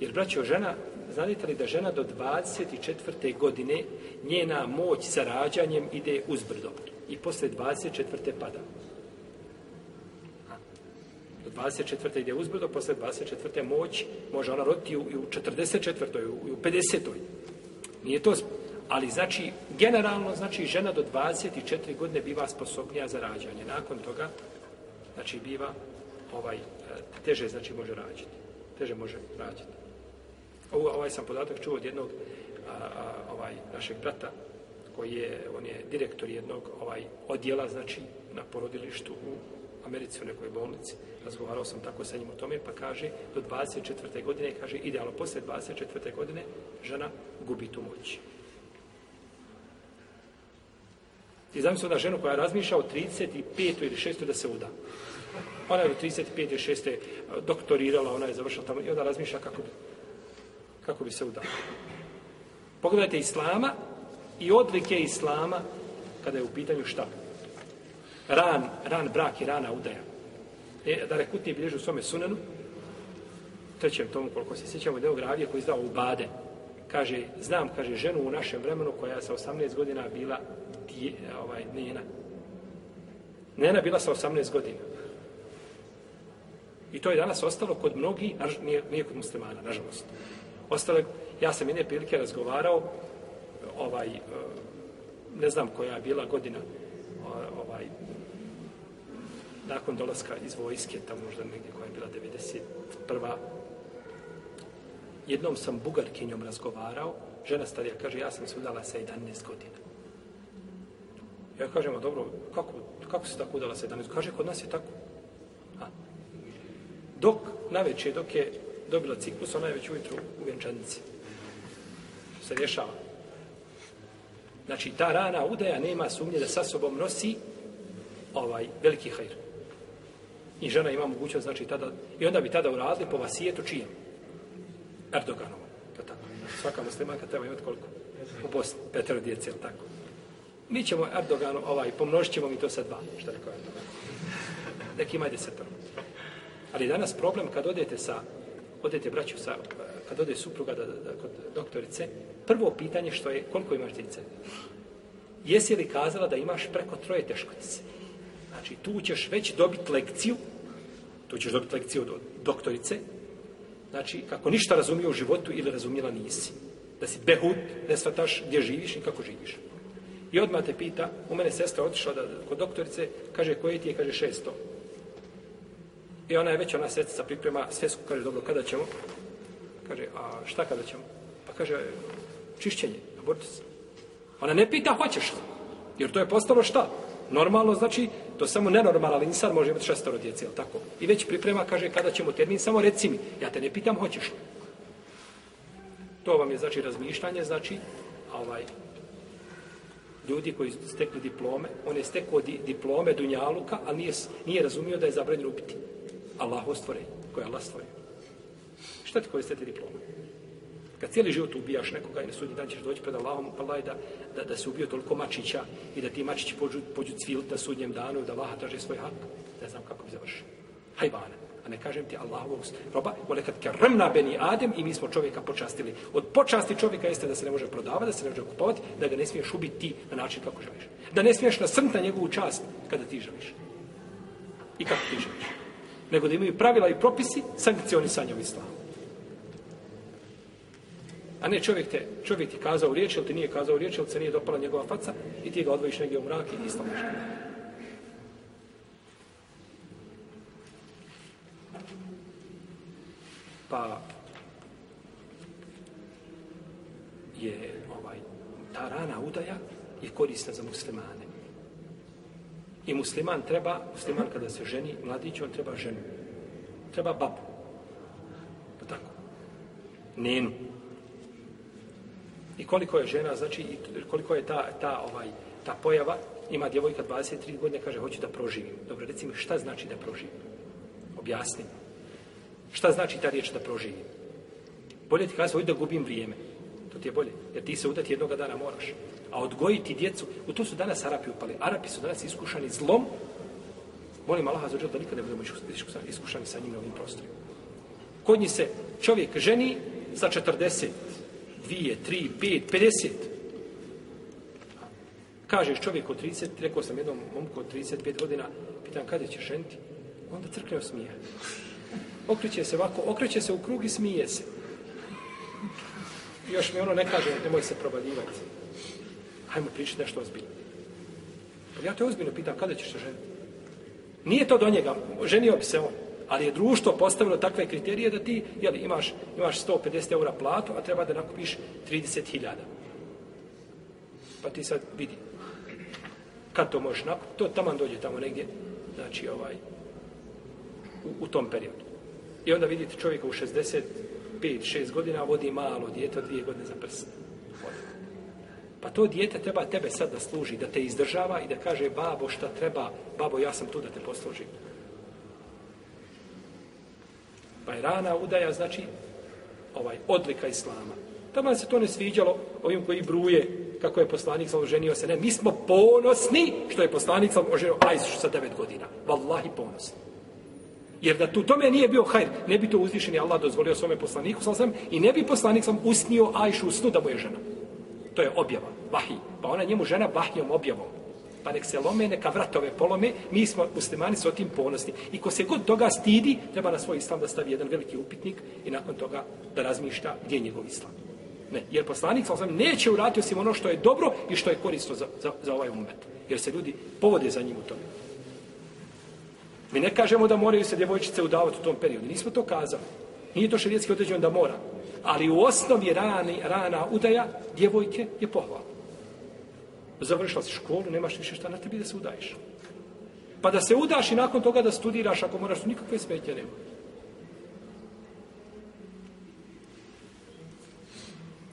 Jer, braćo, žena, znate li da žena do 24. godine njena moć sa rađanjem ide uz brdo. I posle 24. pada. A, do 24. ide uz brdo, posle 24. moć može ona roditi i u 44. i u 50. Nije to Ali znači, generalno, znači, žena do 24 godine biva sposobnija za rađanje. Nakon toga, znači, biva ovaj, e, teže, znači, može rađati. Teže može rađati. Ovo, ovaj sam podatak čuo od jednog a, a, ovaj našeg brata koji je, on je direktor jednog ovaj odjela, znači na porodilištu u Americi u nekoj bolnici. Razgovarao sam tako sa njim o tome, pa kaže, do 24. godine, kaže, idealno, posle 24. godine, žena gubi tu moć. I znam se onda ženu koja razmišlja o 35. ili 6. da se uda. Ona je u 35. ili 6. doktorirala, ona je završila tamo i onda razmišlja kako bi kako bi se udao. Pogledajte islama i odlike islama kada je u pitanju šta? Ran, ran brak i rana udaja. E, da rekutni bilježu svome sunanu, trećem tomu koliko se sjećamo, deo gradije koji izdao u Bade. Kaže, znam, kaže, ženu u našem vremenu koja je sa 18 godina bila dje, ovaj, njena. Njena bila sa 18 godina. I to je danas ostalo kod mnogi, nije, nije kod muslimana, nažalost. Ostale, ja sam jedne prilike razgovarao, ovaj, e, ne znam koja je bila godina, ovaj, nakon dolaska iz vojske, tamo možda negdje koja je bila 91. Jednom sam bugarkinjom razgovarao, žena starija kaže, ja sam se udala sa 11 godina. Ja kažem, dobro, kako, kako se tako udala sa 11 godina? Kaže, kod nas je tako. A, dok, na večer, dok je dobila ciklus, ona je već ujutru u vjenčanici. Se rješava. Znači, ta rana udaja nema sumnje da sa sobom nosi ovaj veliki hajr. I žena ima mogućnost, znači, tada, i onda bi tada uradili po vasijetu čijem? Erdoganovom. To tako. Svaka muslimanka treba imati koliko? U Bosni, petero djece, ili tako? Mi ćemo Erdoganu, ovaj, pomnožit ćemo mi to sa dva, što rekao Erdogan. Nek ima desetor. Ali danas problem kad odete sa odete braću sa, kad ode supruga da, da, da, kod doktorice, prvo pitanje što je koliko imaš djece? Jesi li kazala da imaš preko troje teškotice? Znači, tu ćeš već dobiti lekciju, tu ćeš dobiti lekciju od doktorice, znači, kako ništa razumije u životu ili razumjela nisi. Da si behut, ne svataš gdje živiš i kako živiš. I odmah te pita, u mene sestra otišla da, kod doktorice, kaže, koje ti je, kaže, šesto. I ona je već, ona sve sa priprema, sve su, kaže, dobro, kada ćemo? Kaže, a šta kada ćemo? Pa kaže, čišćenje, abortus. Ona ne pita, hoćeš li? Jer to je postalo šta? Normalno, znači, to samo nenormalno, ali nisar može imati šestoro djece, jel tako? I već priprema, kaže, kada ćemo termin, samo reci mi, ja te ne pitam, hoćeš li? To vam je, znači, razmišljanje, znači, ovaj, ljudi koji stekli diplome, on je stekao di, diplome Dunjaluka, ali nije, nije razumio da je zabranjeno upiti. Allahu stvore, koje Allah stvore. Šta ti koriste te diplome? Kad cijeli život ubijaš nekoga i na sudnji dan ćeš doći pred Allahom, pa Allah da, da, da se ubio toliko mačića i da ti mačići pođu, pođu cvilt na sudnjem danu da Allah traže svoj hak, ne znam kako bi završio. Hajbana. A ne kažem ti Allahovu roba, vole kad kremna beni Adem i mi smo čovjeka počastili. Od počasti čovjeka jeste da se ne može prodavati, da se ne može kupovati, da ga ne smiješ ubiti ti na način kako želiš. Da ne smiješ nasrnta njegovu čast kada ti želiš. I kako ti želiš nego da imaju pravila i propisi sankcionisanja u islamu. A ne čovjek te, čovjek ti kazao riječ, ili ti nije kazao riječ, ili se nije dopala njegova faca i ti ga odvojiš negdje u mrak i islamoš. Pa je ovaj, ta rana udaja je korisna za muslimane. I musliman treba, musliman kada se ženi, mladić, on treba ženu. Treba babu. Pa tako. Nenu. I koliko je žena, znači, koliko je ta, ta, ovaj, ta pojava, ima djevojka 23 godine, kaže, hoću da proživim. Dobro, recimo, šta znači da proživim? Objasnim. Šta znači ta riječ da proživim? Bolje ti kazi, hoću da gubim vrijeme. To ti je bolje, jer ti se udati jednoga dana moraš. A odgojiti djecu, u to su danas Arapi upali. Arapi su danas iskušani zlom. Molim Allaha za da nikad ne budemo iskušani sa njim na ovim prostorima. Kod njih se čovjek ženi sa 40, 2, 3, 5, 50. 50. 50. Kažeš čovjek od 30, rekao sam jednom momku od 35 godina, pitan kada ćeš ženiti, onda crkne smije. Okreće se ovako, okreće se u krug i smije se. Još mi ono ne kaže, nemoj se probadivati. Ajmo pričati nešto ozbiljno. Pa ja te ozbiljno pitam, kada ćeš se ženiti? Nije to do njega, ženio bi se on. Ali je društvo postavilo takve kriterije da ti jel, imaš, imaš 150 eura platu, a treba da nakupiš 30.000. Pa ti sad vidi. Kad to možeš nakupiti, to taman dođe tamo negdje. Znači, ovaj, u, u tom periodu. I onda vidite čovjeka u 65-6 godina, vodi malo djeto, dvije godine za prst. Ovaj. Pa to dijete treba tebe sad da služi, da te izdržava i da kaže, babo, šta treba, babo, ja sam tu da te poslužim. Pa je rana udaja, znači, ovaj, odlika islama. Tamo se to ne sviđalo ovim koji bruje kako je poslanik sa oženio se. Ne, mi smo ponosni što je poslanik sa oženio Ajzuš sa devet godina. Wallahi ponosni. Jer da tu tome nije bio hajr, ne bi to uzvišeni Allah dozvolio svome poslaniku sa i ne bi poslanik sam usnio Ajšu u snu da mu je žena. To je objava vahi. Pa ona njemu žena vahijom objavom. Pa nek se lome, neka vratove polome, mi smo muslimani s o tim ponosni. I ko se god toga stidi, treba na svoj islam da stavi jedan veliki upitnik i nakon toga da razmišlja gdje je njegov islam. Ne, jer poslanik sam neće uraditi osim ono što je dobro i što je korisno za, za, za ovaj umet. Jer se ljudi povode za njim u tome. Mi ne kažemo da moraju se djevojčice udavati u tom periodu. Nismo to kazali. Nije to šarijetski određeno da mora. Ali u osnovi rani, rana udaja djevojke je pohvalna završila si školu, nemaš više šta na tebi da se udaješ. Pa da se udaš i nakon toga da studiraš, ako moraš, nikakve smetje nema.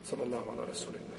Samo nama na rasulina.